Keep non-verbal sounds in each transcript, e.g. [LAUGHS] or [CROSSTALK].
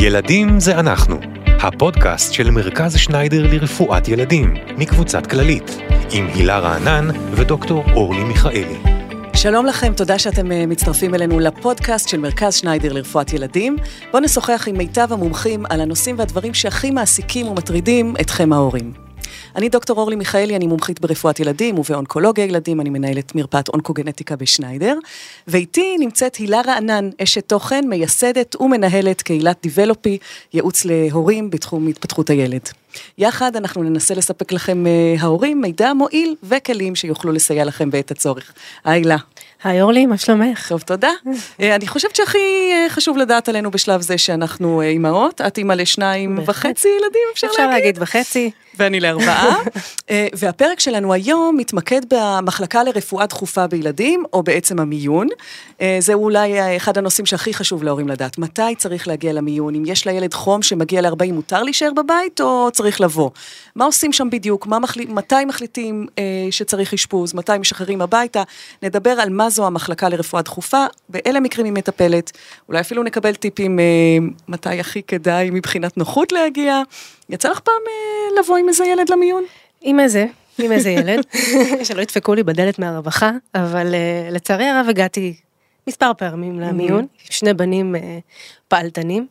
ילדים זה אנחנו, הפודקאסט של מרכז שניידר לרפואת ילדים, מקבוצת כללית, עם הילה רענן ודוקטור אורלי מיכאלי. שלום לכם, תודה שאתם אה, מצטרפים אלינו לפודקאסט של מרכז שניידר לרפואת ילדים. בואו נשוחח עם מיטב המומחים על הנושאים והדברים שהכי מעסיקים ומטרידים אתכם ההורים. אני דוקטור אורלי מיכאלי, אני מומחית ברפואת ילדים ובאונקולוגיה ילדים, אני מנהלת מרפאת אונקוגנטיקה בשניידר, ואיתי נמצאת הילה רענן, אשת תוכן, מייסדת ומנהלת קהילת דיבלופי, ייעוץ להורים בתחום התפתחות הילד. יחד אנחנו ננסה לספק לכם אה, ההורים מידע מועיל וכלים שיוכלו לסייע לכם בעת הצורך. היי הילה. היי אורלי, מה שלומך? טוב, תודה. [LAUGHS] אה, אני חושבת שהכי אה, חשוב לדעת עלינו בשלב זה שאנחנו אימהות, את אימא לשניים וחצי ילדים, אפשר להגיד? אפשר להגיד וחצי. ואני לארבעה. [LAUGHS] והפרק שלנו היום מתמקד במחלקה לרפואה דחופה בילדים, או בעצם המיון. זה אולי אחד הנושאים שהכי חשוב להורים לדעת. מתי צריך להגיע למיון? אם יש לילד חום שמגיע ל-40, מותר להישאר בבית, או צריך לבוא? מה עושים שם בדיוק? מחליט, מתי מחליטים אה, שצריך אשפוז? מתי משחררים הביתה? נדבר על מה זו המחלקה לרפואה דחופה, באלה מקרים היא מטפלת. אולי אפילו נקבל טיפים אה, מתי הכי כדאי מבחינת נוחות להגיע. יצא לך פעם אה, לבוא עם איזה ילד למיון? עם איזה, עם איזה ילד, [LAUGHS] שלא ידפקו לי בדלת מהרווחה, אבל uh, לצערי הרב הגעתי מספר פעמים למיון, שני בנים uh, פעלתנים.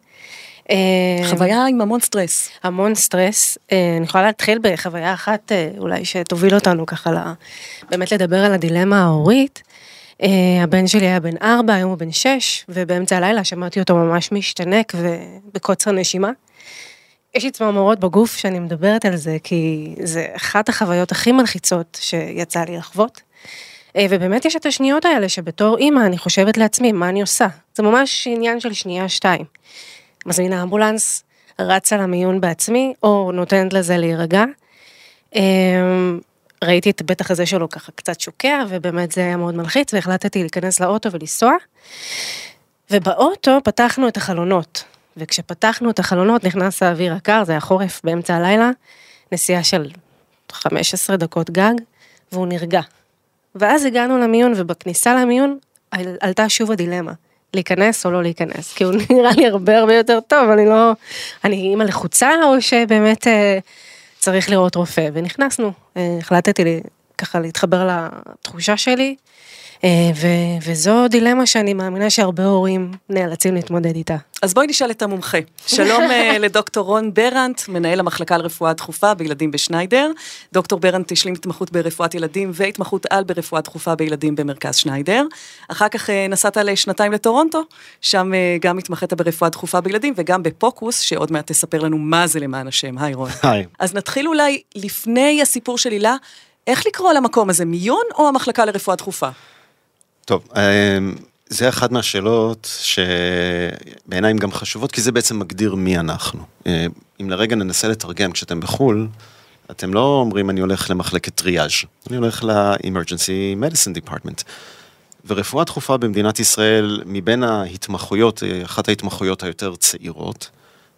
חוויה עם המון סטרס. המון סטרס. אני יכולה להתחיל בחוויה אחת אולי שתוביל אותנו ככה לה, באמת לדבר על הדילמה ההורית. הבן שלי היה בן ארבע, היום הוא בן שש, ובאמצע הלילה שמעתי אותו ממש משתנק ובקוצר נשימה. יש לי צמרמורות בגוף שאני מדברת על זה, כי זה אחת החוויות הכי מלחיצות שיצא לי לחוות. ובאמת יש את השניות האלה שבתור אימא אני חושבת לעצמי, מה אני עושה? זה ממש עניין של שנייה שתיים. מזמינה אמבולנס, רצה למיון בעצמי, או נותנת לזה להירגע. ראיתי את הבטח הזה שלו ככה קצת שוקע, ובאמת זה היה מאוד מלחיץ, והחלטתי להיכנס לאוטו ולנסוע. ובאוטו פתחנו את החלונות, וכשפתחנו את החלונות נכנס האוויר הקר, זה היה חורף באמצע הלילה, נסיעה של 15 דקות גג, והוא נרגע. ואז הגענו למיון, ובכניסה למיון עלתה שוב הדילמה. להיכנס או לא להיכנס, כי הוא [LAUGHS] נראה לי הרבה הרבה יותר טוב, אני לא, אני אימא לחוצה או שבאמת אה, צריך לראות רופא, ונכנסנו, אה, החלטתי לי ככה להתחבר לתחושה שלי, ו- וזו דילמה שאני מאמינה שהרבה הורים נאלצים להתמודד איתה. אז בואי נשאל את המומחה. שלום אה, [LAUGHS] לדוקטור רון ברנט, מנהל המחלקה לרפואה דחופה בילדים בשניידר. דוקטור ברנט השלים התמחות ברפואת ילדים והתמחות על ברפואה דחופה בילדים במרכז שניידר. אחר כך אה, נסעת לשנתיים לטורונטו, שם גם התמחית ברפואה דחופה בילדים וגם בפוקוס, שעוד מעט תספר לנו מה זה למען השם. היי רון. היי. אז נתחיל אולי לפני הסיפור של הילה, איך לקרוא למקום הזה, מיון או המחלקה לרפואה דחופה? טוב, זה אחת מהשאלות שבעיניי גם חשובות, כי זה בעצם מגדיר מי אנחנו. אם לרגע ננסה לתרגם, כשאתם בחו"ל, אתם לא אומרים אני הולך למחלקת טריאז', אני הולך ל-Emergency Medicine Department. ורפואה דחופה במדינת ישראל, מבין ההתמחויות, אחת ההתמחויות היותר צעירות,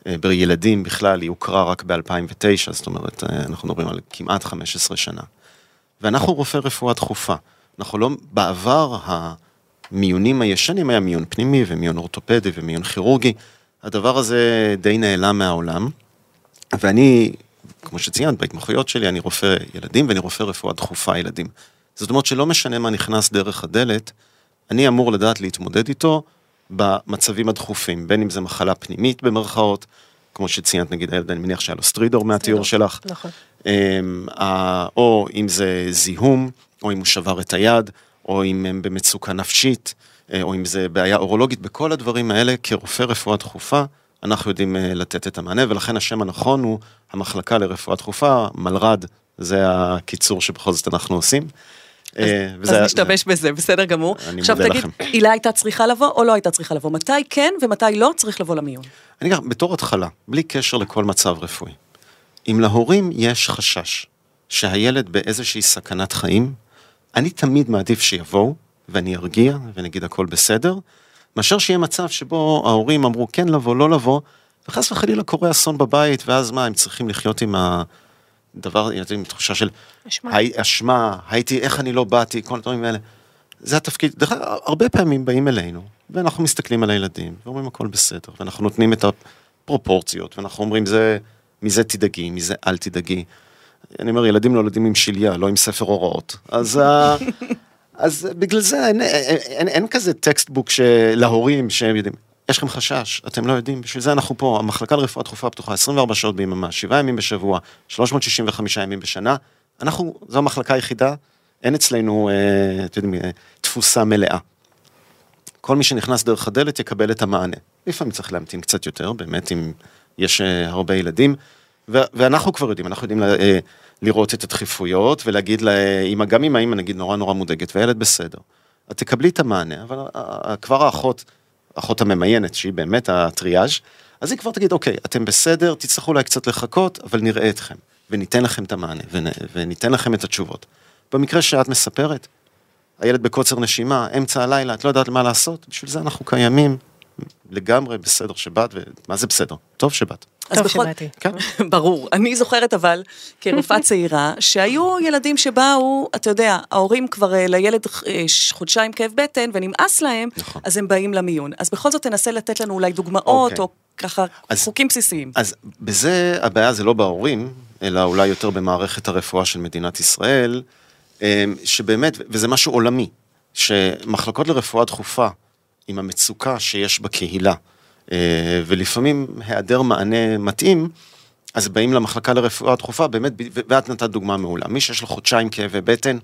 בילדים בכלל, היא הוכרה רק ב-2009, זאת אומרת, אנחנו מדברים על כמעט 15 שנה. ואנחנו רופאי רפואה דחופה. אנחנו לא, בעבר המיונים הישנים היה מיון פנימי ומיון אורתופדי ומיון כירורגי, הדבר הזה די נעלם מהעולם, ואני, כמו שציינת, בהתמחויות שלי אני רופא ילדים ואני רופא רפואה דחופה ילדים. זאת אומרת שלא משנה מה נכנס דרך הדלת, אני אמור לדעת להתמודד איתו במצבים הדחופים, בין אם זה מחלה פנימית במרכאות, כמו שציינת נגיד הילד, אני מניח שהיה לו סטרידור מהתיאור שלך, נכון. או אם זה זיהום, או אם הוא שבר את היד, או אם הם במצוקה נפשית, או אם זה בעיה אורולוגית, בכל הדברים האלה, כרופא רפואה דחופה, אנחנו יודעים לתת את המענה, ולכן השם הנכון הוא המחלקה לרפואה דחופה, מלר"ד, זה הקיצור שבכל זאת אנחנו עושים. אז, אז נשתמש בזה, בסדר גמור. אני עכשיו מודה תגיד, לכם. הילה הייתה צריכה לבוא או לא הייתה צריכה לבוא? מתי כן ומתי לא צריך לבוא למיון? אני אגיד, בתור התחלה, בלי קשר לכל מצב רפואי, אם להורים יש חשש שהילד באיזושהי סכנת חיים, אני תמיד מעדיף שיבואו, ואני ארגיע, ונגיד הכל בסדר, מאשר שיהיה מצב שבו ההורים אמרו כן לבוא, לא לבוא, וחס וחלילה קורה אסון בבית, ואז מה, הם צריכים לחיות עם הדבר, עם תחושה של אשמה. הי- אשמה, הייתי, איך אני לא באתי, כל הדברים האלה. זה התפקיד, דרך אגב, הרבה פעמים באים אלינו, ואנחנו מסתכלים על הילדים, ואומרים הכל בסדר, ואנחנו נותנים את פרופורציות, ואנחנו אומרים, זה, מזה תדאגי, מזה אל תדאגי. אני אומר, ילדים נולדים עם שליה, לא עם ספר הוראות. אז, [LAUGHS] אז בגלל זה אין, אין, אין, אין כזה textbook להורים שהם יודעים. יש לכם חשש, אתם לא יודעים, בשביל זה אנחנו פה, המחלקה לרפואה דחופה פתוחה 24 שעות ביממה, 7 ימים בשבוע, 365 ימים בשנה. אנחנו, זו המחלקה היחידה, אין אצלנו, אה, אתם יודעים, אה, תפוסה מלאה. כל מי שנכנס דרך הדלת יקבל את המענה. לפעמים צריך להמתין קצת יותר, באמת, אם יש אה, הרבה ילדים. ואנחנו כבר יודעים, אנחנו יודעים אה, לראות את הדחיפויות ולהגיד לאמא, גם אם האמא נגיד נורא נורא מודאגת והילד בסדר, את תקבלי את המענה, אבל ה- ה- כבר האחות, האחות הממיינת, שהיא באמת הטריאז', אז היא כבר תגיד, אוקיי, אתם בסדר, תצטרכו אולי קצת לחכות, אבל נראה אתכם, וניתן לכם את המענה, ונ- וניתן לכם את התשובות. במקרה שאת מספרת, הילד בקוצר נשימה, אמצע הלילה, את לא יודעת מה לעשות, בשביל זה אנחנו קיימים לגמרי בסדר שבאת, ומה זה בסדר? טוב שבאת. אז טוב בכל- שבאתי. כן. [LAUGHS] ברור. אני זוכרת אבל, כרופאה [LAUGHS] צעירה, שהיו ילדים שבאו, אתה יודע, ההורים כבר אה, לילד אה, חודשיים כאב בטן ונמאס להם, נכון. אז הם באים למיון. אז בכל זאת תנסה לתת לנו אולי דוגמאות, אוקיי. או ככה אז- חוקים בסיסיים. אז בזה הבעיה זה לא בהורים, אלא אולי יותר במערכת הרפואה של מדינת ישראל, אמ, שבאמת, וזה משהו עולמי, שמחלקות לרפואה דחופה, עם המצוקה שיש בקהילה, אה, ולפעמים היעדר מענה מתאים, אז באים למחלקה לרפואה דחופה, באמת, ואת נתת דוגמה מעולה, מי שיש לו חודשיים כאבי בטן,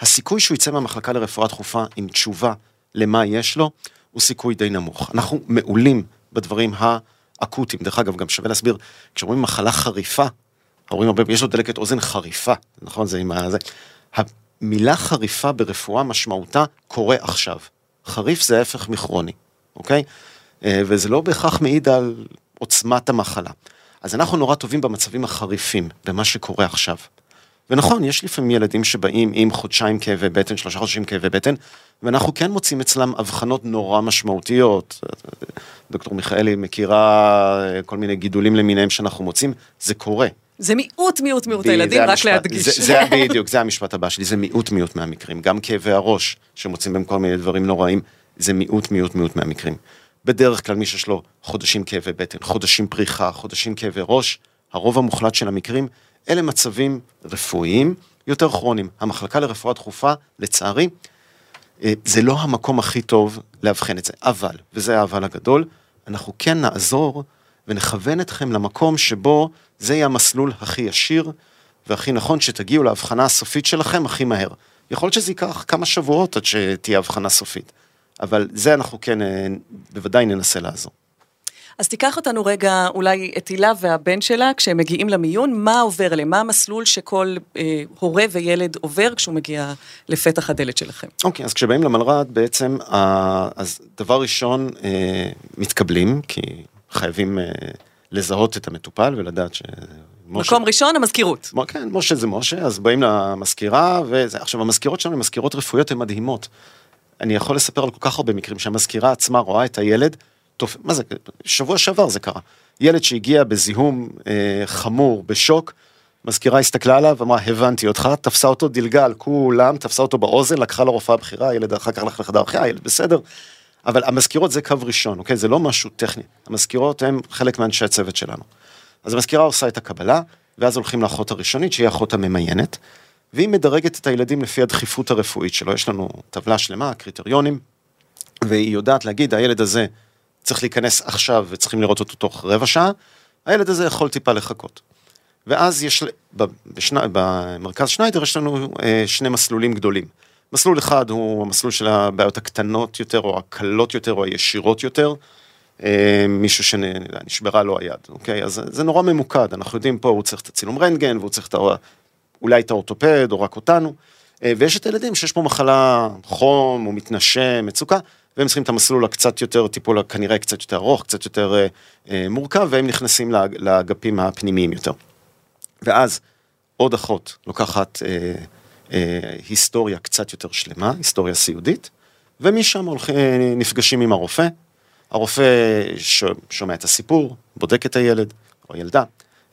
הסיכוי שהוא יצא מהמחלקה לרפואה דחופה עם תשובה למה יש לו, הוא סיכוי די נמוך. אנחנו מעולים בדברים האקוטיים. דרך אגב, גם שווה להסביר, כשאומרים מחלה חריפה, ההורים הרבה, יש לו דלקת אוזן חריפה, נכון? זה עם ה... זה. המילה חריפה ברפואה משמעותה קורה עכשיו. חריף זה ההפך מכרוני, אוקיי? אה, וזה לא בהכרח מעיד על עוצמת המחלה. אז אנחנו נורא טובים במצבים החריפים, במה שקורה עכשיו. ונכון, יש לפעמים ילדים שבאים עם חודשיים כאבי בטן, שלושה חודשים כאבי בטן, ואנחנו כן מוצאים אצלם אבחנות נורא משמעותיות. דוקטור מיכאלי מכירה אה, כל מיני גידולים למיניהם שאנחנו מוצאים, זה קורה. זה מיעוט, מיעוט, מיעוט הילדים, רק המשפט- להדגיש. זה, זה בדיוק, זה המשפט הבא שלי, זה מיעוט מיעוט מהמקרים. גם כאבי הראש, שמוצאים בהם כל מיני דברים נוראים, זה מיעוט מיעוט מיעוט מהמקרים. בדרך כלל מי שיש לו חודשים כאבי בטן, חודשים פריחה, חודשים כאבי ראש, הרוב המוחלט של המקרים, אלה מצבים רפואיים יותר כרוניים. המחלקה לרפואה דחופה, לצערי, אה, זה לא המקום הכי טוב לאבחן את זה. אבל, וזה האבל הגדול, אנחנו כן נעזור ונכוון אתכם למקום שבו זה יהיה המסלול הכי ישיר והכי נכון שתגיעו להבחנה הסופית שלכם הכי מהר. יכול להיות שזה ייקח כמה שבועות עד שתהיה הבחנה סופית, אבל זה אנחנו כן אה, בוודאי ננסה לעזור. אז תיקח אותנו רגע, אולי את הילה והבן שלה, כשהם מגיעים למיון, מה עובר עליהם? מה המסלול שכל אה, הורה וילד עובר כשהוא מגיע לפתח הדלת שלכם? אוקיי, אז כשבאים למלר"ד בעצם, אה, אז דבר ראשון, אה, מתקבלים, כי חייבים אה, לזהות את המטופל ולדעת ש... מקום ראשון, המזכירות. כן, משה זה משה, אז באים למזכירה, וזה, עכשיו המזכירות שלנו הן מזכירות רפואיות, הן מדהימות. אני יכול לספר על כל כך הרבה מקרים שהמזכירה עצמה רואה את הילד, טוב, מה זה, שבוע שעבר זה קרה. ילד שהגיע בזיהום אה, חמור, בשוק, מזכירה הסתכלה עליו, אמרה, הבנתי אותך, תפסה אותו, דילגה על כולם, תפסה אותו באוזן, לקחה לרופאה הבכירה, הילד אחר כך הלך לחדר החייאה, הילד בסדר. אבל המזכירות זה קו ראשון, אוקיי? זה לא משהו טכני. המזכירות הן חלק מאנשי הצוות שלנו. אז המזכירה עושה את הקבלה, ואז הולכים לאחות הראשונית, שהיא האחות הממיינת, והיא מדרגת את הילדים לפי הדחיפות הרפואית שלו. יש לנו טבלה שלמה, קריטריונים, והיא יודעת להגיד, הילד הזה צריך להיכנס עכשיו וצריכים לראות אותו תוך רבע שעה, הילד הזה יכול טיפה לחכות. ואז יש, בשני, במרכז שניידר יש לנו אה, שני מסלולים גדולים. מסלול אחד הוא המסלול של הבעיות הקטנות יותר, או הקלות יותר, או הישירות יותר. אה, מישהו שנשברה לו היד, אוקיי? אז זה נורא ממוקד, אנחנו יודעים פה הוא צריך את הצילום רנטגן, והוא צריך את ה... אולי את האורתופד, או רק אותנו. אה, ויש את הילדים שיש פה מחלה חום, הוא מתנשם, מצוקה, והם צריכים את המסלול הקצת יותר, טיפול כנראה קצת יותר ארוך, קצת יותר אה, מורכב, והם נכנסים לאג- לאגפים הפנימיים יותר. ואז עוד אחות לוקחת היסטוריה קצת יותר שלמה, היסטוריה סיעודית, ומשם הולכים, אה, נפגשים עם הרופא. הרופא ש, שומע את הסיפור, בודק את הילד או הילדה,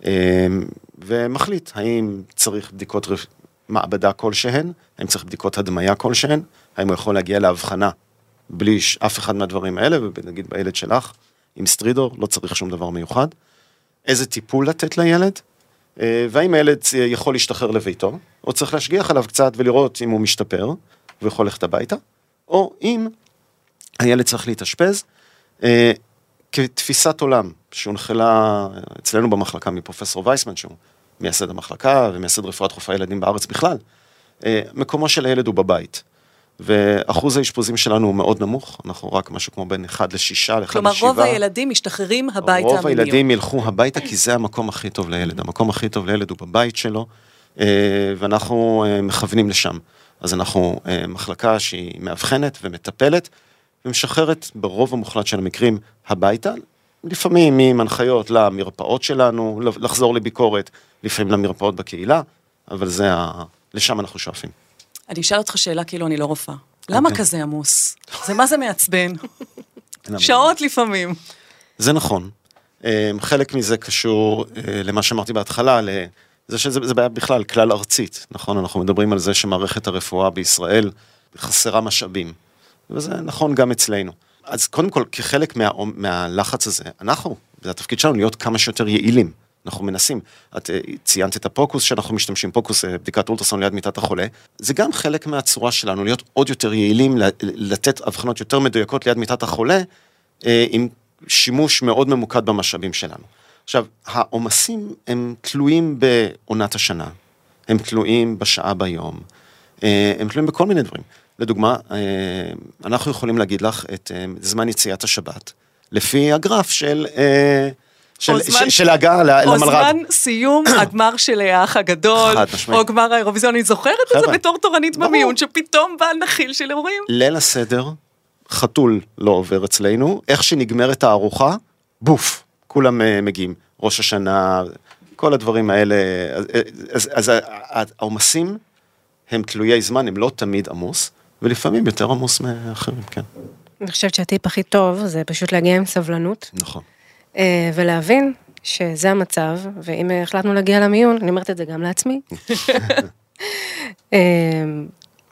אה, ומחליט האם צריך בדיקות רפ... מעבדה כלשהן, האם צריך בדיקות הדמיה כלשהן, האם הוא יכול להגיע להבחנה בלי ש- אף אחד מהדברים האלה, ונגיד בילד שלך, עם סטרידור, לא צריך שום דבר מיוחד. איזה טיפול לתת לילד, אה, והאם הילד יכול להשתחרר לביתו, או צריך להשגיח עליו קצת ולראות אם הוא משתפר, ויכול ללכת הביתה, או אם הילד צריך להתאשפז, אה, כתפיסת עולם שהונחלה אצלנו במחלקה מפרופסור וייסמן, שהוא מייסד המחלקה ומייסד רפואת דחופה ילדים בארץ בכלל, אה, מקומו של הילד הוא בבית. ואחוז האשפוזים שלנו הוא מאוד נמוך, אנחנו רק משהו כמו בין 1 ל-6, ל-1 ל-7. כלומר, רוב הילדים משתחררים הביתה רוב הילדים ילכו הביתה כי זה המקום הכי טוב לילד. המקום הכי טוב לילד הוא בבית שלו, אה, ואנחנו אה, מכוונים לשם. אז אנחנו מחלקה שהיא מאבחנת ומטפלת, ומשחררת ברוב המוחלט של המקרים הביתה, לפעמים עם הנחיות למרפאות שלנו, לחזור לביקורת, לפעמים למרפאות בקהילה, אבל זה ה... לשם אנחנו שואפים. אני אשאל אותך שאלה כאילו אני לא רופאה. למה okay. כזה עמוס? זה מה זה מעצבן? [LAUGHS] שעות לפעמים. זה נכון. אה, חלק מזה קשור אה, למה שאמרתי בהתחלה, לזה שזה בעיה בכלל כלל ארצית, נכון? אנחנו מדברים על זה שמערכת הרפואה בישראל חסרה משאבים, וזה נכון גם אצלנו. אז קודם כל, כחלק מה, מהלחץ הזה, אנחנו, זה התפקיד שלנו להיות כמה שיותר יעילים. אנחנו מנסים, את אה, ציינת את הפוקוס שאנחנו משתמשים, פוקוס אה, בדיקת אולטרסון ליד מיטת החולה, זה גם חלק מהצורה שלנו להיות עוד יותר יעילים, לתת אבחנות יותר מדויקות ליד מיטת החולה, אה, עם שימוש מאוד ממוקד במשאבים שלנו. עכשיו, העומסים הם תלויים בעונת השנה, הם תלויים בשעה ביום, הם תלויים בכל מיני דברים. לדוגמה, אנחנו יכולים להגיד לך את זמן יציאת השבת, לפי הגרף של של, זמן, של הגעה למלר"ד. או זמן סיום [COUGHS] הגמר של האח הגדול, או גמר האירוויזיון, אני זוכרת את זה בתור תורנית במיון, שפתאום בא נחיל של אירועים. ליל הסדר, חתול לא עובר אצלנו, איך שנגמרת הארוחה, בוף, כולם uh, מגיעים. ראש השנה, כל הדברים האלה, אז, אז, אז העומסים הם תלויי זמן, הם לא תמיד עמוס, ולפעמים יותר עמוס מאחרים, כן. אני חושבת שהטיפ הכי טוב זה פשוט להגיע עם סבלנות. נכון. אה, ולהבין שזה המצב, ואם החלטנו להגיע למיון, אני אומרת את זה גם לעצמי. [LAUGHS] אה,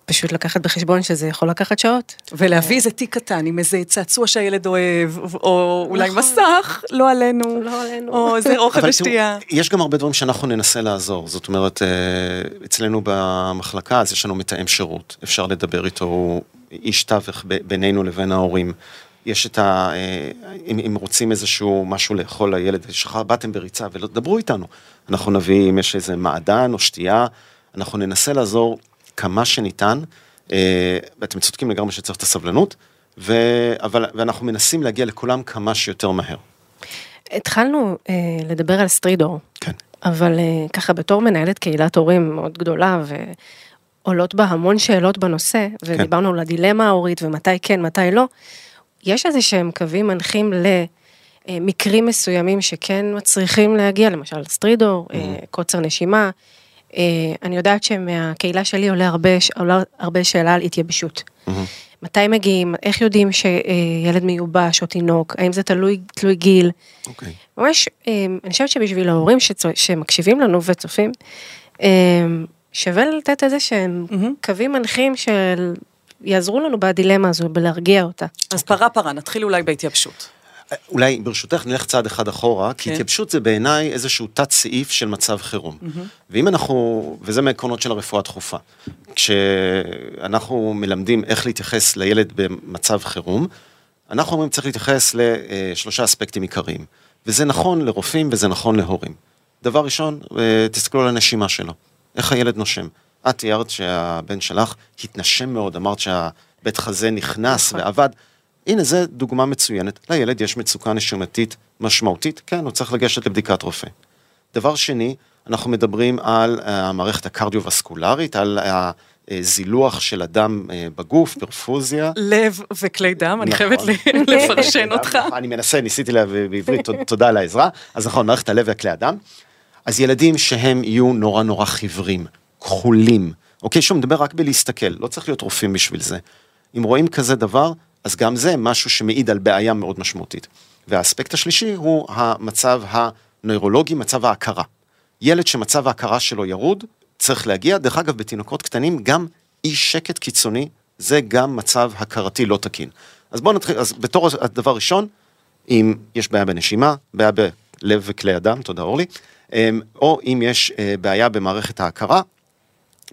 פשוט לקחת בחשבון שזה יכול לקחת שעות. ולהביא איזה תיק קטן עם איזה צעצוע שהילד אוהב, או אולי נכון. מסך, לא עלינו, לא עלינו, או איזה אוכל ושתייה. יש גם הרבה דברים שאנחנו ננסה לעזור, זאת אומרת, אה, אצלנו במחלקה, אז יש לנו מתאם שירות, אפשר לדבר איתו, איש תווך בינינו לבין ההורים. יש את ה... אה, אם, אם רוצים איזשהו משהו לאכול לילד, יש לך באתם בריצה ודברו איתנו. אנחנו נביא, אם יש איזה מעדן או שתייה, אנחנו ננסה לעזור כמה שניתן, אה, ואתם צודקים לגמרי שצריך את הסבלנות, ו... אבל, ואנחנו מנסים להגיע לכולם כמה שיותר מהר. התחלנו אה, לדבר על סטרידור. כן. אבל אה, ככה בתור מנהלת קהילת הורים מאוד גדולה, ועולות בה המון שאלות בנושא, כן. ודיברנו כן. על הדילמה ההורית ומתי כן, מתי לא. יש איזה שהם קווים מנחים למקרים מסוימים שכן מצריכים להגיע, למשל סטרידור, mm-hmm. קוצר נשימה. אה, אני יודעת שמהקהילה שלי עולה הרבה, עולה הרבה שאלה על התייבשות. Mm-hmm. מתי מגיעים, איך יודעים שילד מיובש או תינוק, האם זה תלוי, תלוי גיל. Okay. אוקיי. ממש, אני חושבת שבשביל ההורים שצו, שמקשיבים לנו וצופים, שווה לתת איזה שהם mm-hmm. קווים מנחים של יעזרו לנו בדילמה הזו, בלהרגיע אותה. אז פרה פרה, נתחיל אולי בהתייבשות. אולי ברשותך נלך צעד אחד אחורה, כי כן. התייבשות זה בעיניי איזשהו תת סעיף של מצב חירום. Mm-hmm. ואם אנחנו, וזה מעקרונות של הרפואה הדחופה, כשאנחנו מלמדים איך להתייחס לילד במצב חירום, אנחנו אומרים צריך להתייחס לשלושה אספקטים עיקריים. וזה נכון לרופאים וזה נכון להורים. דבר ראשון, אה, תסתכלו על הנשימה שלו, איך הילד נושם. את תיארת שהבן שלך התנשם מאוד, אמרת שהבית חזה נכנס נכון. ועבד. הנה, זו דוגמה מצוינת. לילד יש מצוקה נשימתית משמעותית, כן, הוא צריך לגשת לבדיקת רופא. דבר שני, אנחנו מדברים על אה, המערכת הקרדיו-וסקולרית, על הזילוח של הדם אה, בגוף, פרפוזיה. לב וכלי דם, אני נכון. חייבת לפרשן אותך. אני מנסה, ניסיתי להביא בעברית, תודה על העזרה. אז נכון, מערכת הלב וכלי הדם. אז ילדים שהם יהיו נורא נורא חיוורים, כחולים, אוקיי? שהוא מדבר רק בלהסתכל, לא צריך להיות רופאים בשביל זה. אם רואים כזה דבר, אז גם זה משהו שמעיד על בעיה מאוד משמעותית. והאספקט השלישי הוא המצב הנוירולוגי, מצב ההכרה. ילד שמצב ההכרה שלו ירוד, צריך להגיע, דרך אגב, בתינוקות קטנים, גם אי שקט קיצוני, זה גם מצב הכרתי לא תקין. אז בואו נתחיל, אז בתור הדבר ראשון, אם יש בעיה בנשימה, בעיה בלב וכלי הדם, תודה אורלי, אמ, או אם יש אה, בעיה במערכת ההכרה,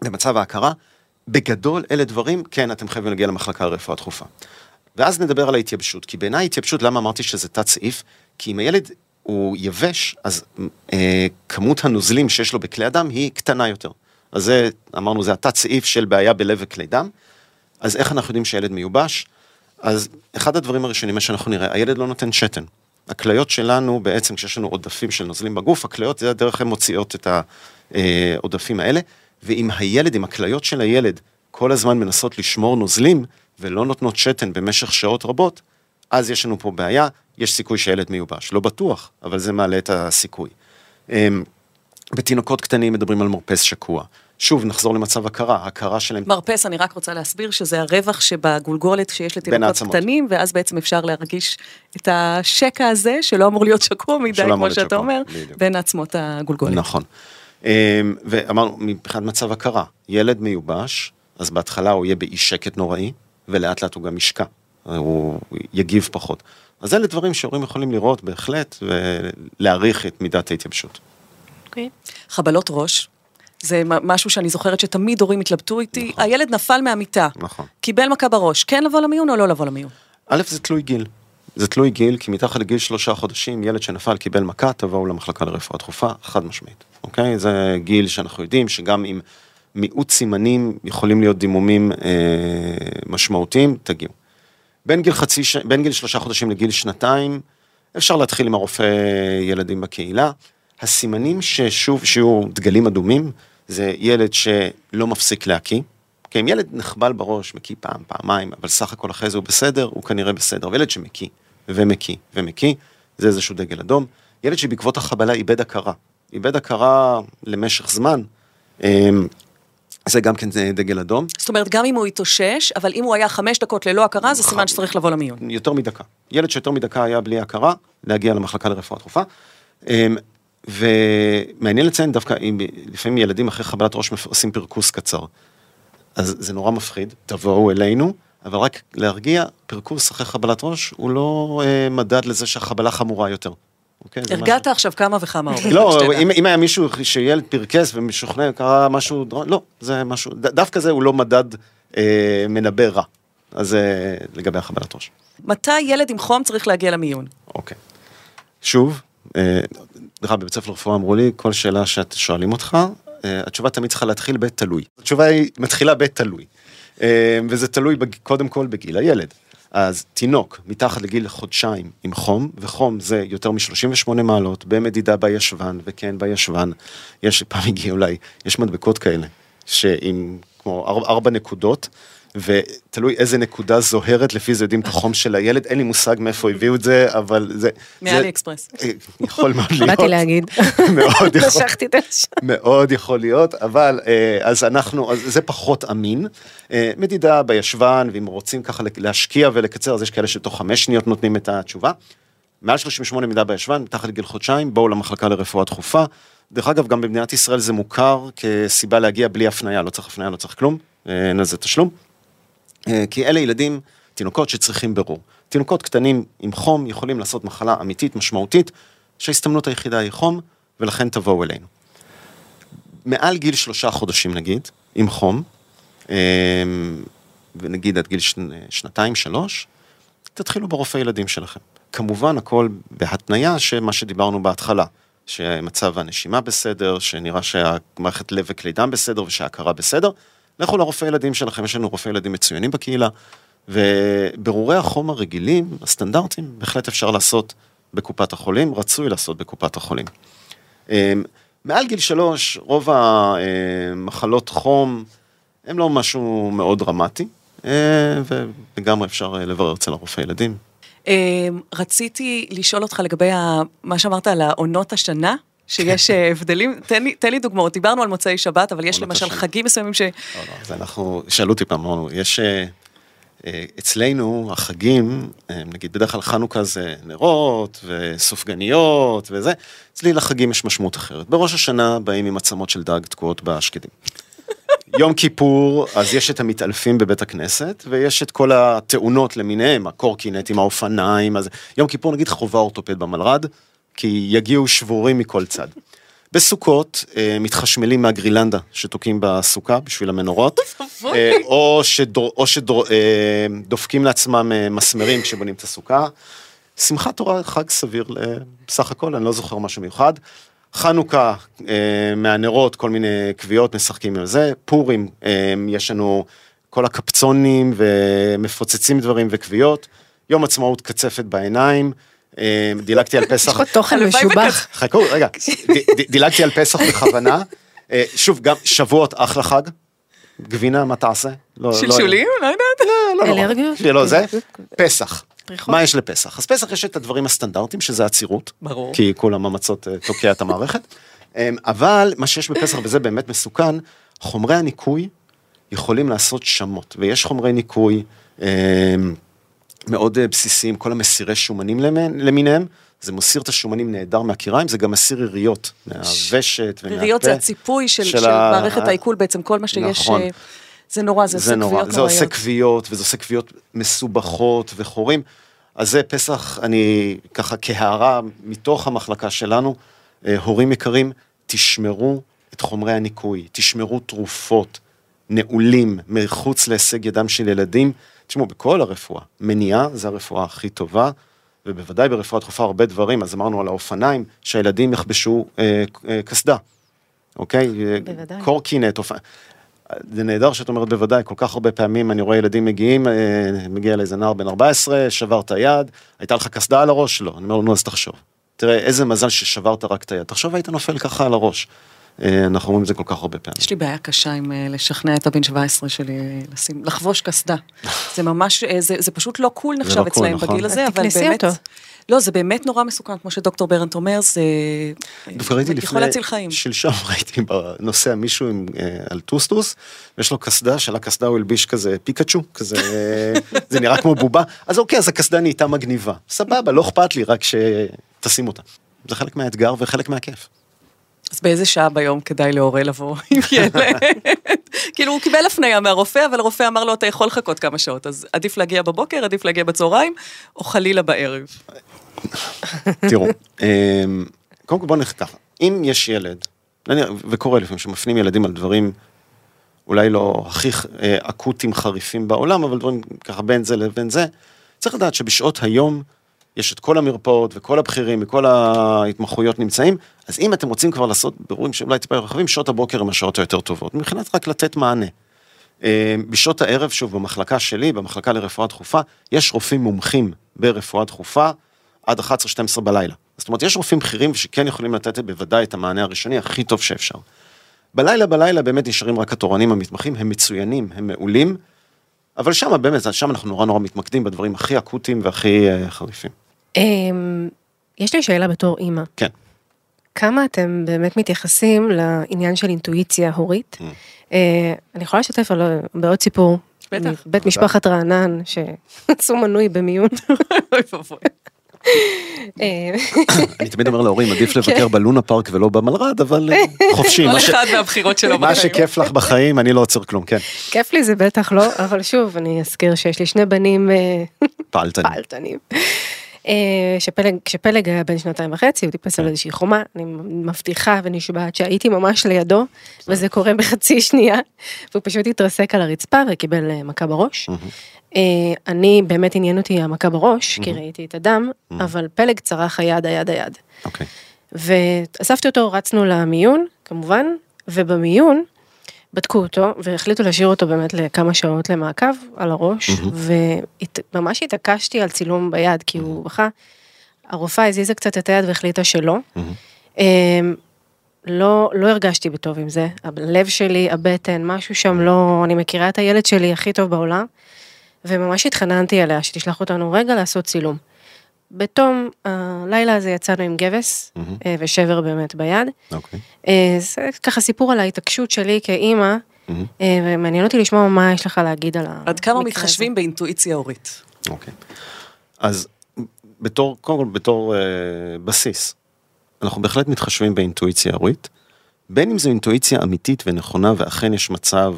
במצב ההכרה, בגדול אלה דברים, כן, אתם חייבים להגיע למחלקה לרפואה דחופה. ואז נדבר על ההתייבשות, כי בעיניי התייבשות, למה אמרתי שזה תת סעיף? כי אם הילד הוא יבש, אז אה, כמות הנוזלים שיש לו בכלי הדם היא קטנה יותר. אז זה, אמרנו, זה התת סעיף של בעיה בלב וכלי דם. אז איך אנחנו יודעים שהילד מיובש? אז אחד הדברים הראשונים, מה שאנחנו נראה, הילד לא נותן שתן. הכליות שלנו, בעצם כשיש לנו עודפים של נוזלים בגוף, הכליות זה הדרך הן מוציאות את העודפים האלה, ואם הילד, אם הכליות של הילד כל הזמן מנסות לשמור נוזלים ולא נותנות שתן במשך שעות רבות, אז יש לנו פה בעיה, יש סיכוי שהילד מיובש. לא בטוח, אבל זה מעלה את הסיכוי. אמ, בתינוקות קטנים מדברים על מרפס שקוע. שוב, נחזור למצב הכרה, הכרה שלהם... מרפס, אני רק רוצה להסביר שזה הרווח שבגולגולת שיש לתינוקות. קטנים, ואז בעצם אפשר להרגיש את השקע הזה, שלא אמור להיות שקוע מדי, כמו שאתה שקוע, אומר, בדיוק. בין עצמות הגולגולת. נכון. אמ, ואמרנו, מבחינת מצב הכרה, ילד מיובש, אז בהתחלה הוא יהיה באי שקט נוראי, ולאט לאט הוא גם ישקע, הוא יגיב פחות. אז אלה דברים שהורים יכולים לראות בהחלט, ולהעריך את מידת ההתייבשות. אוקיי. חבלות ראש, זה משהו שאני זוכרת שתמיד הורים התלבטו איתי, נכון. הילד נפל מהמיטה, נכון. קיבל מכה בראש, כן לבוא למיון או לא לבוא למיון? א', זה תלוי גיל. זה תלוי גיל, כי מתחת לגיל שלושה חודשים, ילד שנפל קיבל מכה, תבואו למחלקה לרפואה דחופה, חד משמעית. אוקיי? זה גיל שאנחנו יודעים שגם עם מיעוט סימנים יכולים להיות דימומים אה, משמעותיים, תגיעו. בין גיל חצי. בין גיל שלושה חודשים לגיל שנתיים, אפשר להתחיל עם הרופא ילדים בקהילה. הסימנים ששוב, שיהיו דגלים אדומים, זה ילד שלא מפסיק להקיא. כי אם ילד נחבל בראש, מקיא פעם, פעמיים, אבל סך הכל אחרי זה הוא בסדר, הוא כנראה בסדר. וילד שמקיא, ומקיא, ומקיא, זה איזשהו דגל אדום. ילד שבעקבות החבלה איבד הכרה. איבד הכרה למשך זמן, אמ, זה גם כן זה דגל אדום. זאת אומרת, גם אם הוא התאושש, אבל אם הוא היה חמש דקות ללא הכרה, זה סימן שצריך לבוא למיון. יותר מדקה. ילד שיותר מדקה היה בלי הכרה, להגיע למחלקה לרפואה דחופה. אמ, ומעניין לציין דווקא, אם לפעמים ילדים אחרי חבלת ראש עושים פרכוס קצר. אז זה נורא מפחיד, תבואו אלינו, אבל רק להרגיע, פרכוס אחרי חבלת ראש הוא לא אה, מדד לזה שהחבלה חמורה יותר. אוקיי? הרגעת עכשיו כמה וכמה הורים. לא. אם, אם היה מישהו שילד פרקס ומשוכנע, קרה משהו, לא, זה משהו, ד- דווקא זה הוא לא מדד אה, מנבא רע. אז זה לגבי החבלת ראש. מתי ילד עם חום צריך להגיע למיון? אוקיי. שוב, אה, דרך אגב, בבית ספר לרפואה אמרו לי, כל שאלה שאת שואלים אותך, אה, התשובה תמיד צריכה להתחיל בתלוי. התשובה היא מתחילה בתלוי. אה, וזה תלוי בג- קודם כל בגיל הילד. אז תינוק מתחת לגיל חודשיים עם חום, וחום זה יותר מ-38 מעלות במדידה בישבן, וכן בישבן, יש, פעם הגיע אולי, יש מדבקות כאלה, שעם כמו ארבע, נקודות, ותלוי איזה נקודה זוהרת, לפי זה יודעים את החום של הילד, אין לי מושג מאיפה הביאו את זה, אבל זה... מאלי אקספרס. אה, יכול מאוד להיות. באתי להגיד. [LAUGHS] מאוד יכול, נשכתי את השם. מאוד יכול להיות, אבל אה, אז אנחנו, אז זה פחות אמין. אה, מדידה בישבן, ואם רוצים ככה להשקיע ולקצר, אז יש כאלה שתוך חמש שניות נותנים את התשובה. מעל 38 מדידה בישבן, מתחת לגיל חודשיים, בואו למחלקה לרפואה דחופה. דרך אגב, גם במדינת ישראל זה מוכר כסיבה להגיע בלי הפניה, לא צריך הפניה, לא צריך כלום, אין לזה תשלום. אה, כי אלה ילדים, תינוקות שצריכים ברור. תינוקות קטנים עם חום יכולים לעשות מחלה אמיתית, משמעותית, שההסתמנות היחידה היא חום, ולכן תבואו אלינו. מעל גיל שלושה חודשים נגיד, עם חום, אה, ונגיד עד גיל שנ, שנתיים, שלוש, תתחילו ברופא ילדים שלכם. כמובן הכל בהתניה שמה שדיברנו בהתחלה, שמצב הנשימה בסדר, שנראה שהמערכת לב וכלי דם בסדר ושההכרה בסדר, לכו לרופא ילדים שלכם, יש לנו רופאי ילדים מצוינים בקהילה, ובירורי החום הרגילים, הסטנדרטיים, בהחלט אפשר לעשות בקופת החולים, רצוי לעשות בקופת החולים. אמ, מעל גיל שלוש, רוב המחלות חום הם לא משהו מאוד דרמטי, אה, ולגמרי אפשר אה, לברר אצל הרופא ילדים. אה, רציתי לשאול אותך לגבי מה שאמרת על העונות השנה. שיש אה, הבדלים, תן לי, תן לי דוגמאות, דיברנו על מוצאי שבת, אבל יש למשל. חגים מסוימים ש... לא, לא, אז אנחנו, שאלו אותי פעם, אמרנו, יש, אה, אה, אצלנו החגים, נגיד בדרך כלל חנוכה זה נרות וסופגניות וזה, אצלי לחגים יש משמעות אחרת. בראש השנה באים עם עצמות של דג תקועות בשקדים. [LAUGHS] יום כיפור, אז יש את המתעלפים בבית הכנסת, ויש את כל התאונות למיניהם, הקורקינטים, האופניים, אז יום כיפור נגיד חובה אורתופד במלר"ד, כי יגיעו שבורים מכל צד. בסוכות אה, מתחשמלים מהגרילנדה שתוקעים בסוכה בשביל המנורות, [LAUGHS] אה, או שדופקים אה, לעצמם מסמרים כשבונים את הסוכה. שמחת תורה חג סביר בסך הכל, אני לא זוכר משהו מיוחד. חנוכה, מהנרות, כל מיני קביעות, משחקים על זה. פורים, יש לנו כל הקפצונים ומפוצצים דברים וקביעות. יום עצמאות קצפת בעיניים. אה, דילגתי על פסח. יש פה תוכן משובח. חכו, רגע, דילגתי על פסח בכוונה. אה, שוב, גם שבועות אחלה חג. גבינה, מה תעשה? לא, לא שלשולים? לא יודעת. לא, לא. אלרגיות? לא, זה פסח. מה יש לפסח? אז פסח יש את הדברים הסטנדרטיים, שזה עצירות. ברור. כי כולם המצות אה, תוקע את המערכת. אבל מה שיש בפסח, וזה באמת מסוכן, חומרי הניקוי יכולים לעשות שמות, ויש חומרי ניקוי. מאוד אה, בסיסיים, כל המסירי שומנים למיניהם, זה מסיר את השומנים נהדר מהקיריים, זה גם מסיר יריות, מהוושת ומהפה. יריות זה הציפוי של, של, של ה... מערכת העיכול בעצם, כל מה שיש, נכון. אה, זה נורא, זה, זה עושה נורא. כוויות זה נוראיות. זה עושה כוויות, וזה עושה כוויות מסובכות וחורים. אז זה פסח, אני ככה כהערה מתוך המחלקה שלנו, אה, הורים יקרים, תשמרו את חומרי הניקוי, תשמרו תרופות, נעולים, מחוץ להישג ידם של ילדים. תשמעו, בכל הרפואה, מניעה זה הרפואה הכי טובה, ובוודאי ברפואה דחופה הרבה דברים, אז אמרנו על האופניים, שהילדים יכבשו אה, אה, קסדה, אוקיי? בוודאי. קורקינט, אופ... זה נהדר שאת אומרת בוודאי, כל כך הרבה פעמים אני רואה ילדים מגיעים, אה, מגיע לאיזה נער בן 14, שבר את היד, הייתה לך קסדה על הראש? לא. אני אומר לו, נו, אז תחשוב. תראה, איזה מזל ששברת רק את היד. תחשוב, היית נופל ככה על הראש. אה, אנחנו אומרים את זה כל כך הרבה פעמים. יש לי בעיה קשה עם אה, לשכנע את הבן 17 שלי אה, לשים, לחבוש קסדה. זה ממש, זה, זה פשוט לא קול נחשב לא אצלהם נכון. בגיל הזה, אבל באמת... אותו. לא, זה באמת נורא מסוכן, כמו שדוקטור ברנט אומר, זה דווקא ראיתי יכול להציל חיים. שלשום [LAUGHS] ראיתי בנוסע מישהו עם, על טוסטוס, ויש לו קסדה, של הקסדה הוא הלביש כזה פיקאצ'ו, כזה, [LAUGHS] זה נראה כמו בובה, אז אוקיי, אז הקסדה נהייתה מגניבה. סבבה, לא אכפת לי, רק שתשים אותה. זה חלק מהאתגר וחלק מהכיף. אז באיזה שעה ביום כדאי להורה לבוא עם [LAUGHS] ילד? כאילו, הוא קיבל הפנייה מהרופא, אבל הרופא אמר לו, אתה יכול לחכות כמה שעות, אז עדיף להגיע בבוקר, עדיף להגיע בצהריים, או חלילה בערב. תראו, אמ, קודם כל בואו נכתב, אם יש ילד, וקורה לפעמים שמפנים ילדים על דברים אולי לא הכי אה, אקוטיים חריפים בעולם, אבל דברים ככה בין זה לבין זה, צריך לדעת שבשעות היום, יש את כל המרפאות וכל הבכירים וכל ההתמחויות נמצאים, אז אם אתם רוצים כבר לעשות בירורים שאולי טיפה רחבים, שעות הבוקר הם השעות היותר טובות, מבחינת רק לתת מענה. אה, בשעות הערב, שוב, במחלקה שלי, במחלקה לרפואה דחופה, יש רופאים מומחים ברפואה דחופה עד 11-12 בלילה. זאת אומרת, יש רופאים בכירים שכן יכולים לתת בוודאי את המענה הראשוני הכי טוב שאפשר. בלילה בלילה באמת נשארים רק התורנים המתמחים, הם מצוינים, הם מעולים, אבל שם באמת, שם אנחנו נורא נורא מתמקדים בדברים הכי אקוטיים והכי uh, חריפים. אמ, יש לי שאלה בתור אימא. כן. כמה אתם באמת מתייחסים לעניין של אינטואיציה הורית? Mm. אה, אני יכולה לשתף בעוד סיפור. בטח. בית משפחת רענן, שעשו מנוי במיון. [LAUGHS] אה, [COUGHS] אני תמיד אומר להורים, עדיף לבקר כן. בלונה פארק ולא במלר"ד, אבל אה, [LAUGHS] חופשי. כל אחד מהבחירות שלו בחיים. מה שכיף לך בחיים, אני לא עוצר כלום, כן. כיף לי זה בטח לא, אבל שוב, אני אזכיר שיש לי שני בנים פעלתנים. [LAUGHS] שפלג, כשפלג היה בן שנתיים וחצי, הוא טיפס על כן. איזושהי חומה, אני מבטיחה ונשבעת שהייתי ממש לידו, וזה קורה בחצי שנייה, והוא פשוט התרסק על הרצפה וקיבל אה, מכה בראש. אה, אני, באמת עניין אותי המכה בראש, כי ראיתי את הדם, אבל פלג צרח היד, היד, היד. אוקיי. ואספתי אותו, רצנו למיון, כמובן, ובמיון, בדקו אותו והחליטו להשאיר אותו באמת לכמה שעות למעקב על הראש וממש התעקשתי על צילום ביד כי הוא בכה. הרופאה הזיזה קצת את היד והחליטה שלא. אמ, לא, לא הרגשתי בטוב עם זה, הלב שלי, הבטן, משהו שם לא, אני מכירה את הילד שלי הכי טוב בעולם, וממש התחננתי עליה שתשלח אותנו רגע לעשות צילום. בתום הלילה הזה יצאנו עם גבס mm-hmm. ושבר באמת ביד. אוקיי. אה, זה ככה סיפור על ההתעקשות שלי כאימא, mm-hmm. ומעניין אותי לשמוע מה יש לך להגיד על המקרה הזה. עד כמה מתחשבים באינטואיציה הורית. אוקיי. אז בתור, קודם כל בתור אה, בסיס, אנחנו בהחלט מתחשבים באינטואיציה הורית, בין אם זו אינטואיציה אמיתית ונכונה ואכן יש מצב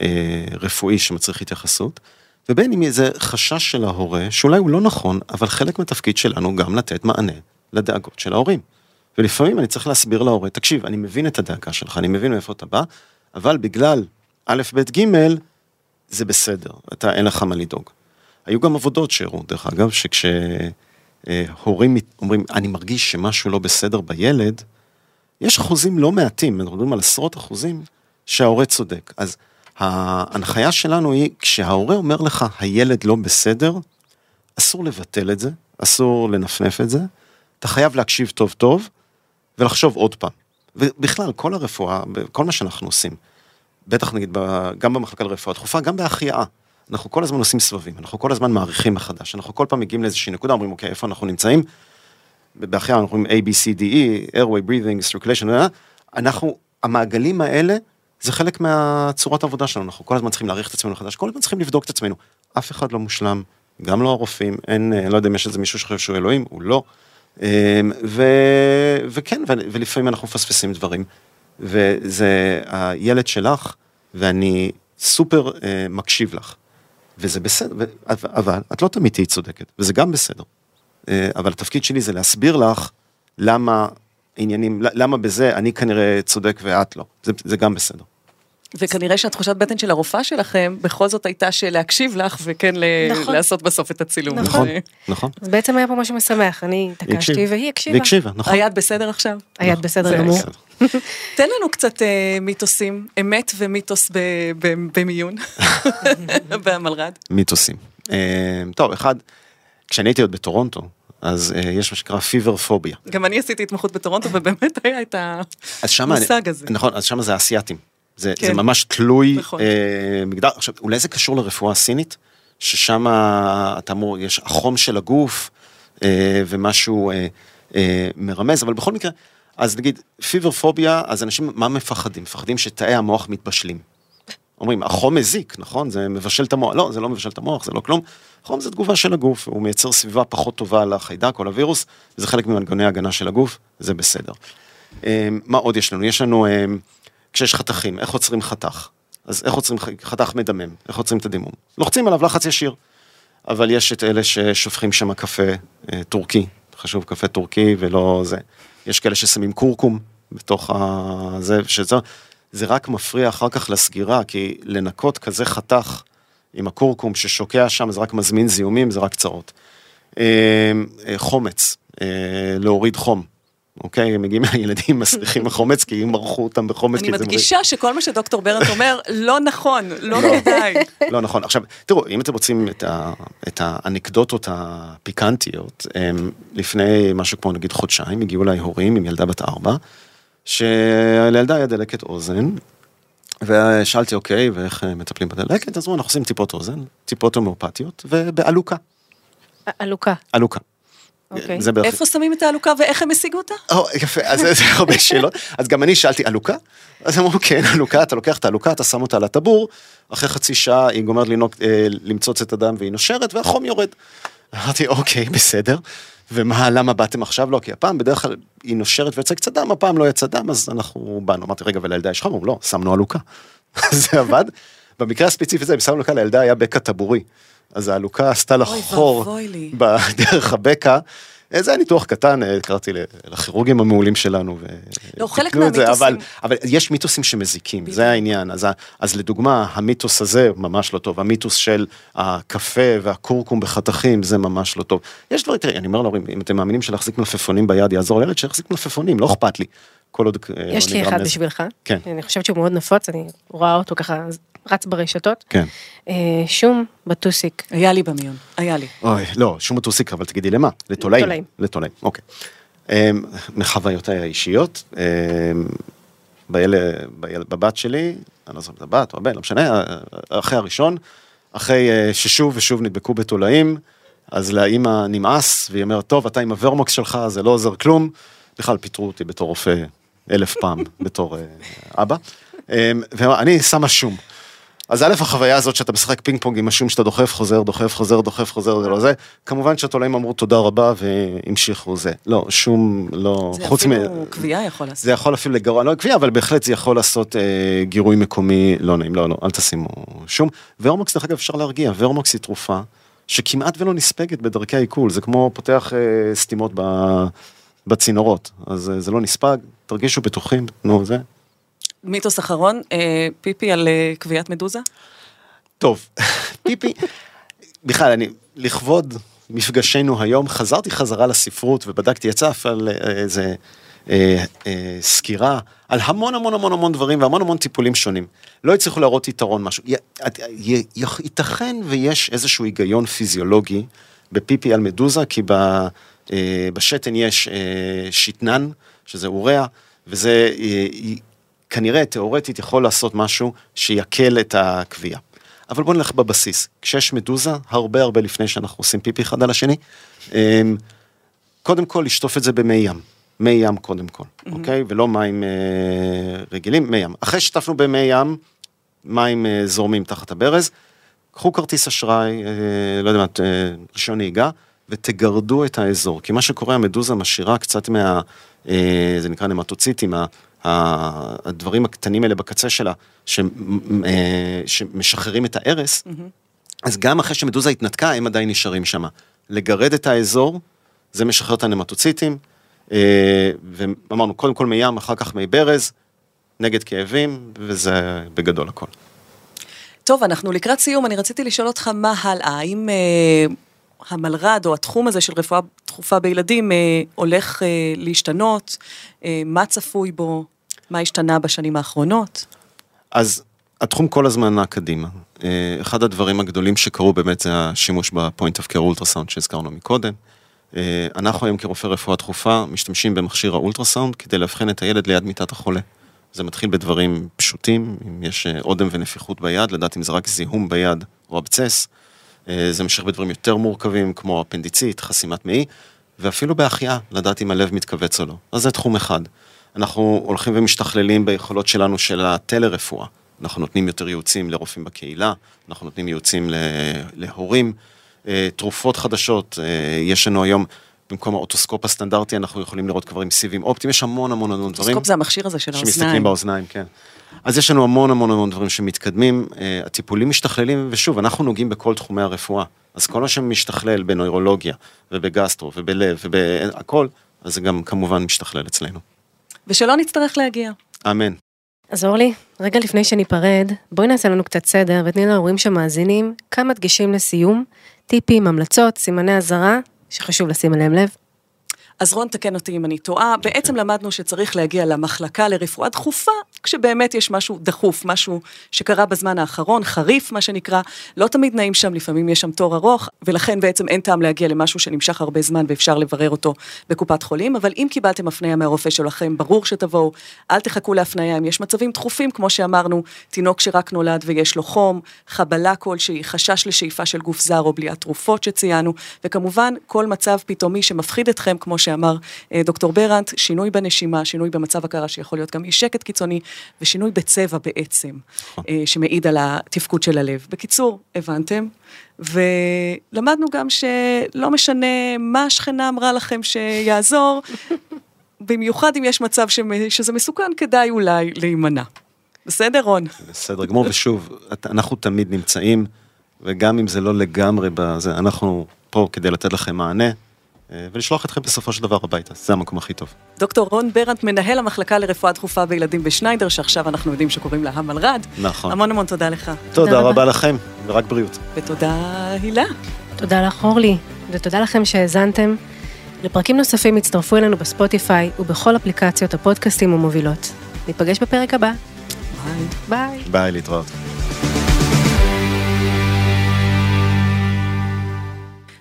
אה, רפואי שמצריך התייחסות, ובין אם זה חשש של ההורה, שאולי הוא לא נכון, אבל חלק מהתפקיד שלנו גם לתת מענה לדאגות של ההורים. ולפעמים אני צריך להסביר להורה, תקשיב, אני מבין את הדאגה שלך, אני מבין מאיפה אתה בא, אבל בגלל א', ב', ג', זה בסדר, אתה, אין לך מה לדאוג. היו גם עבודות שהראו, דרך אגב, שכשהורים אומרים, אני מרגיש שמשהו לא בסדר בילד, יש אחוזים לא מעטים, אנחנו מדברים על עשרות אחוזים, שההורה צודק. אז ההנחיה שלנו היא, כשההורה אומר לך, הילד לא בסדר, אסור לבטל את זה, אסור לנפנף את זה, אתה חייב להקשיב טוב טוב ולחשוב עוד פעם. ובכלל, כל הרפואה, כל מה שאנחנו עושים, בטח נגיד גם במחלקה לרפואה דחופה, גם בהחייאה. אנחנו כל הזמן עושים סבבים, אנחנו כל הזמן מעריכים מחדש, אנחנו כל פעם מגיעים לאיזושהי נקודה, אומרים, אוקיי, איפה אנחנו נמצאים? בהחייאה אנחנו אומרים A, B, C, D, E, airway, breathing, circulation, אנחנו, המעגלים האלה, זה חלק מהצורת העבודה שלנו, אנחנו כל הזמן צריכים להעריך את עצמנו מחדש, כל הזמן צריכים לבדוק את עצמנו. אף אחד לא מושלם, גם לא הרופאים, אין, אני לא יודע אם יש איזה מישהו שחושב שהוא אלוהים, הוא לא. אמ, ו, וכן, ולפעמים אנחנו מפספסים דברים, וזה הילד שלך, ואני סופר אה, מקשיב לך, וזה בסדר, אבל את לא תמיד תהיי צודקת, וזה גם בסדר. אה, אבל התפקיד שלי זה להסביר לך למה עניינים, למה בזה אני כנראה צודק ואת לא, זה, זה גם בסדר. וכנראה שהתחושת בטן של הרופאה שלכם בכל זאת הייתה שלהקשיב לך וכן נכון. לעשות בסוף את הצילום. נכון, נכון. אז בעצם היה פה משהו משמח, אני התעקשתי והיא הקשיבה. והקשיבה, נכון. היד בסדר עכשיו? היד נכון. בסדר גמור. [LAUGHS] תן לנו קצת אה, מיתוסים, אמת ומיתוס במיון, [LAUGHS] במלר"ד. מיתוסים. אה, טוב, אחד, כשאני הייתי עוד בטורונטו, אז uh, יש מה שנקרא פיבר פוביה. גם אני עשיתי התמחות בטורונטו ובאמת היה את המושג הזה. נכון, אז שם זה אסייתים. זה, כן. זה ממש תלוי נכון. אה, מגדר. עכשיו, אולי זה קשור לרפואה הסינית, ששם אתה אמור, יש החום של הגוף אה, ומשהו אה, אה, מרמז, אבל בכל מקרה, אז נגיד, פיבר פוביה, אז אנשים, מה מפחדים? מפחדים שתאי המוח מתבשלים. אומרים, החום מזיק, נכון? זה מבשל את המוח. לא, זה לא מבשל את המוח, זה לא כלום. חום זה תגובה של הגוף, הוא מייצר סביבה פחות טובה לחיידק או לווירוס, זה חלק ממנגנוני ההגנה של הגוף, זה בסדר. אה, מה עוד יש לנו? יש לנו... אה, כשיש חתכים, איך עוצרים חתך? אז איך עוצרים חתך מדמם? איך עוצרים את הדימום? לוחצים עליו לחץ ישיר. אבל יש את אלה ששופכים שם קפה אה, טורקי, חשוב קפה טורקי ולא זה. יש כאלה ששמים קורקום בתוך ה... זה, שזה, זה רק מפריע אחר כך לסגירה, כי לנקות כזה חתך עם הקורקום ששוקע שם, זה רק מזמין זיהומים, זה רק צרות. אה, אה, חומץ, להוריד חום. אוקיי, הם מגיעים הילדים מסריחים מחומץ כי אם ערכו אותם בחומץ. אני מדגישה שכל מה שדוקטור ברנט אומר לא נכון, לא, לא כדאי. לא נכון. עכשיו, תראו, אם אתם רוצים את האנקדוטות הפיקנטיות, לפני משהו כמו נגיד חודשיים, הגיעו אליי הורים עם ילדה בת ארבע, שלילדה היה דלקת אוזן, ושאלתי, אוקיי, ואיך מטפלים בדלקת? אז אנחנו עושים טיפות אוזן, טיפות הומאופתיות, ובעלוקה. עלוקה. עלוקה. אוקיי. זה בערך... איפה שמים את העלוקה ואיך הם השיגו אותה? או, יפה, אז זה הרבה שאלות. אז גם אני שאלתי, עלוקה? אז אמרו, כן, עלוקה, אתה לוקח את העלוקה, אתה שם אותה על הטבור, אחרי חצי שעה היא גומרת לנוק, אה, למצוץ את הדם והיא נושרת, והחום יורד. אמרתי, אוקיי, בסדר. ומה, למה באתם עכשיו? לא, כי הפעם בדרך כלל היא נושרת ויוצא קצת דם, הפעם לא יצא דם, אז אנחנו באנו. אמרתי, רגע, ולילדה יש חום? לא, שמנו עלוקה. [LAUGHS] זה עבד. במקרה הספציפי הזה, אם שמנו עלוקה, לילדה היה בקע טבורי. אז העלוקה עשתה לה חור בדרך הבקע, אה, זה היה ניתוח קטן, אה, קראתי לכירורגים המעולים שלנו. לא, חלק מהמיתוסים. אבל, אבל יש מיתוסים שמזיקים, זה העניין. אז, אז לדוגמה, המיתוס הזה ממש לא טוב, המיתוס של הקפה והכורכום בחתכים, זה ממש לא טוב. יש דברים, תראי, אני אומר להורים, אם אתם מאמינים שלהחזיק מלפפונים ביד יעזור לילד, שיחזיק מלפפונים, לא אכפת לי. כל עוד... אה, יש לי אחד בשבילך. כן. אני חושבת שהוא מאוד נפוץ, אני רואה אותו ככה רץ ברשתות. כן. אה, שום בטוסיק. היה לי במיון, היה לי. אוי, לא, שום בטוסיק, אבל תגידי למה? לתולעים. לתולעים. לתולעים, אוקיי. אמ, מחוויותיי האישיות, אמ, בבת שלי, אני לא זוכר את הבת או הבן, לא משנה, אחרי הראשון, אחרי אה, ששוב ושוב נדבקו בתולעים, אז לאימא נמאס, והיא אומרת, טוב, אתה עם הוורמוקס שלך, זה לא עוזר כלום. בכלל פיטרו אותי בתור רופא אלף פעם, [LAUGHS] בתור אה, אבא. אמ, ואני שמה שום. אז א', החוויה הזאת שאתה משחק פינג פונג עם השום שאתה דוחף, חוזר, דוחף, חוזר, דוחף, חוזר, זה לא זה. כמובן שהתולעים אמרו תודה רבה והמשיכו זה. לא, שום, לא, זה חוץ מ... אפילו כוויה יכול לעשות. זה יכול אפילו לגרום, לא כוויה, אבל בהחלט זה יכול לעשות אה, גירוי מקומי לא נעים, לא, לא, אל תשימו שום. ורמוקס, דרך אגב, אפשר להרגיע, ורמוקס היא תרופה שכמעט ולא נספגת בדרכי העיכול, זה כמו פותח אה, סתימות ב, בצינורות, אז אה, זה לא נספג, תרגישו בטוחים, נו, זה. מיתוס אחרון, אה, פיפי על אה, קביעת מדוזה? טוב, [LAUGHS] פיפי, בכלל, אני, לכבוד מפגשנו היום, חזרתי חזרה לספרות ובדקתי, יצא אף על אה, איזה אה, אה, סקירה על המון המון המון המון דברים והמון המון טיפולים שונים. לא הצליחו להראות יתרון משהו. י, י, י, ייתכן ויש איזשהו היגיון פיזיולוגי בפיפי על מדוזה, כי ב, אה, בשתן יש אה, שתנן, שזה אוריה, וזה אה, כנראה תיאורטית יכול לעשות משהו שיקל את הקביעה. אבל בואו נלך בבסיס. כשיש מדוזה, הרבה הרבה לפני שאנחנו עושים פיפי אחד על השני, אמ, קודם כל לשטוף את זה במי ים. מי ים קודם כל, mm-hmm. אוקיי? ולא מים אה, רגילים, מי ים. אחרי שטפנו במי ים, מים אה, זורמים תחת הברז, קחו כרטיס אשראי, אה, לא יודע מה, אה, רישיון נהיגה, ותגרדו את האזור. כי מה שקורה, המדוזה משאירה קצת מה... אה, זה נקרא נמטוציטים, הדברים הקטנים האלה בקצה שלה, אה, שמשחררים את ההרס. אז גם אחרי שמדוזה התנתקה, הם עדיין נשארים שם. לגרד את האזור, זה משחרר את הנמטוציטים, אה, ואמרנו, קודם כל מי ים, אחר כך מי ברז, נגד כאבים, וזה בגדול הכל. טוב, אנחנו לקראת סיום, אני רציתי לשאול אותך מה הלאה, האם אה, המלר"ד או התחום הזה של רפואה דחופה בילדים אה, הולך אה, להשתנות, אה, מה צפוי בו, מה השתנה בשנים האחרונות? אז התחום כל הזמן נע קדימה. אה, אחד הדברים הגדולים שקרו באמת זה השימוש ב point of care ultrasound שהזכרנו מקודם. אה, אנחנו היום כרופאי רפואה דחופה משתמשים במכשיר האולטרסאונד כדי לאבחן את הילד ליד מיטת החולה. זה מתחיל בדברים פשוטים, אם יש אה, אודם ונפיחות ביד, לדעת אם זה רק זיהום ביד או אבצס. זה ממשיך בדברים יותר מורכבים כמו אפנדיצית, חסימת מעי, ואפילו בהחייאה, לדעת אם הלב מתכווץ או לא. אז זה תחום אחד. אנחנו הולכים ומשתכללים ביכולות שלנו של הטלרפואה. אנחנו נותנים יותר ייעוצים לרופאים בקהילה, אנחנו נותנים ייעוצים להורים, אה, תרופות חדשות, אה, יש לנו היום, במקום האוטוסקופ הסטנדרטי, אנחנו יכולים לראות כבר עם סיבים אופטיים, יש המון המון המון דברים. אוטוסקופ זה המכשיר הזה של האוזניים. שמסתכלים באוזניים, כן. אז יש לנו המון המון המון דברים שמתקדמים, אה, הטיפולים משתכללים, ושוב, אנחנו נוגעים בכל תחומי הרפואה. אז כל מה שמשתכלל בנוירולוגיה, ובגסטרו, ובלב, ובהכל, אז זה גם כמובן משתכלל אצלנו. ושלא נצטרך להגיע. אמן. אז אורלי, רגע לפני שניפרד, בואי נעשה לנו קצת סדר ותני להורים שמאזינים כמה דגשים לסיום, טיפים, המלצות, סימני אזהרה, שחשוב לשים אליהם לב. אז רון, תקן אותי אם אני טועה, בעצם למדנו שצריך להגיע למחלקה לרפואה דחופה, כשבאמת יש משהו דחוף, משהו שקרה בזמן האחרון, חריף מה שנקרא, לא תמיד נעים שם, לפעמים יש שם תור ארוך, ולכן בעצם אין טעם להגיע למשהו שנמשך הרבה זמן ואפשר לברר אותו בקופת חולים, אבל אם קיבלתם הפניה מהרופא שלכם, ברור שתבואו, אל תחכו להפניה, אם יש מצבים דחופים, כמו שאמרנו, תינוק שרק נולד ויש לו חום, חבלה כלשהי, חשש לשאיפה של גוף זר או בליעת תרופות שציינו, וכמובן, כל מצב פתאומי שמפחיד אתכם, כמו שאמר אה, דוקטור ברנט, שינוי בנשימה, שינוי במצב הכרה שיכול להיות גם אי שקט קיצוני, ושינוי בצבע בעצם, נכון. אה, שמעיד על התפקוד של הלב. בקיצור, הבנתם? ולמדנו גם שלא משנה מה השכנה אמרה לכם שיעזור, [LAUGHS] במיוחד אם יש מצב שזה מסוכן, כדאי אולי להימנע. בסדר, רון? בסדר גמור, ושוב, אנחנו תמיד נמצאים, וגם אם זה לא לגמרי בזה, אנחנו פה כדי לתת לכם מענה. אה, ולשלוח אתכם בסופו של דבר הביתה, זה המקום הכי טוב. דוקטור רון ברנט, מנהל המחלקה לרפואה דחופה בילדים בשניידר, שעכשיו אנחנו יודעים שקוראים לה המלר"ד. נכון. המון המון תודה לך. תודה, תודה רבה לכם, ורק בריאות. ותודה, הילה. תודה לך, אורלי, ותודה לכם שהאזנתם. לפרקים נוספים הצטרפו אלינו בספוטיפיי ובכל אפליקציות הפודקאסטים המובילות. ניפגש בפרק הבא. ביי. ביי. ביי, להתראות.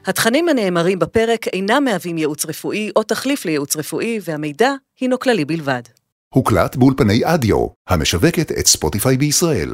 התכנים הנאמרים בפרק אינם מהווים ייעוץ רפואי או תחליף לייעוץ רפואי, והמידע הינו כללי בלבד. הוקלט באולפני אדיו, המשווקת את ספוטיפיי בישראל.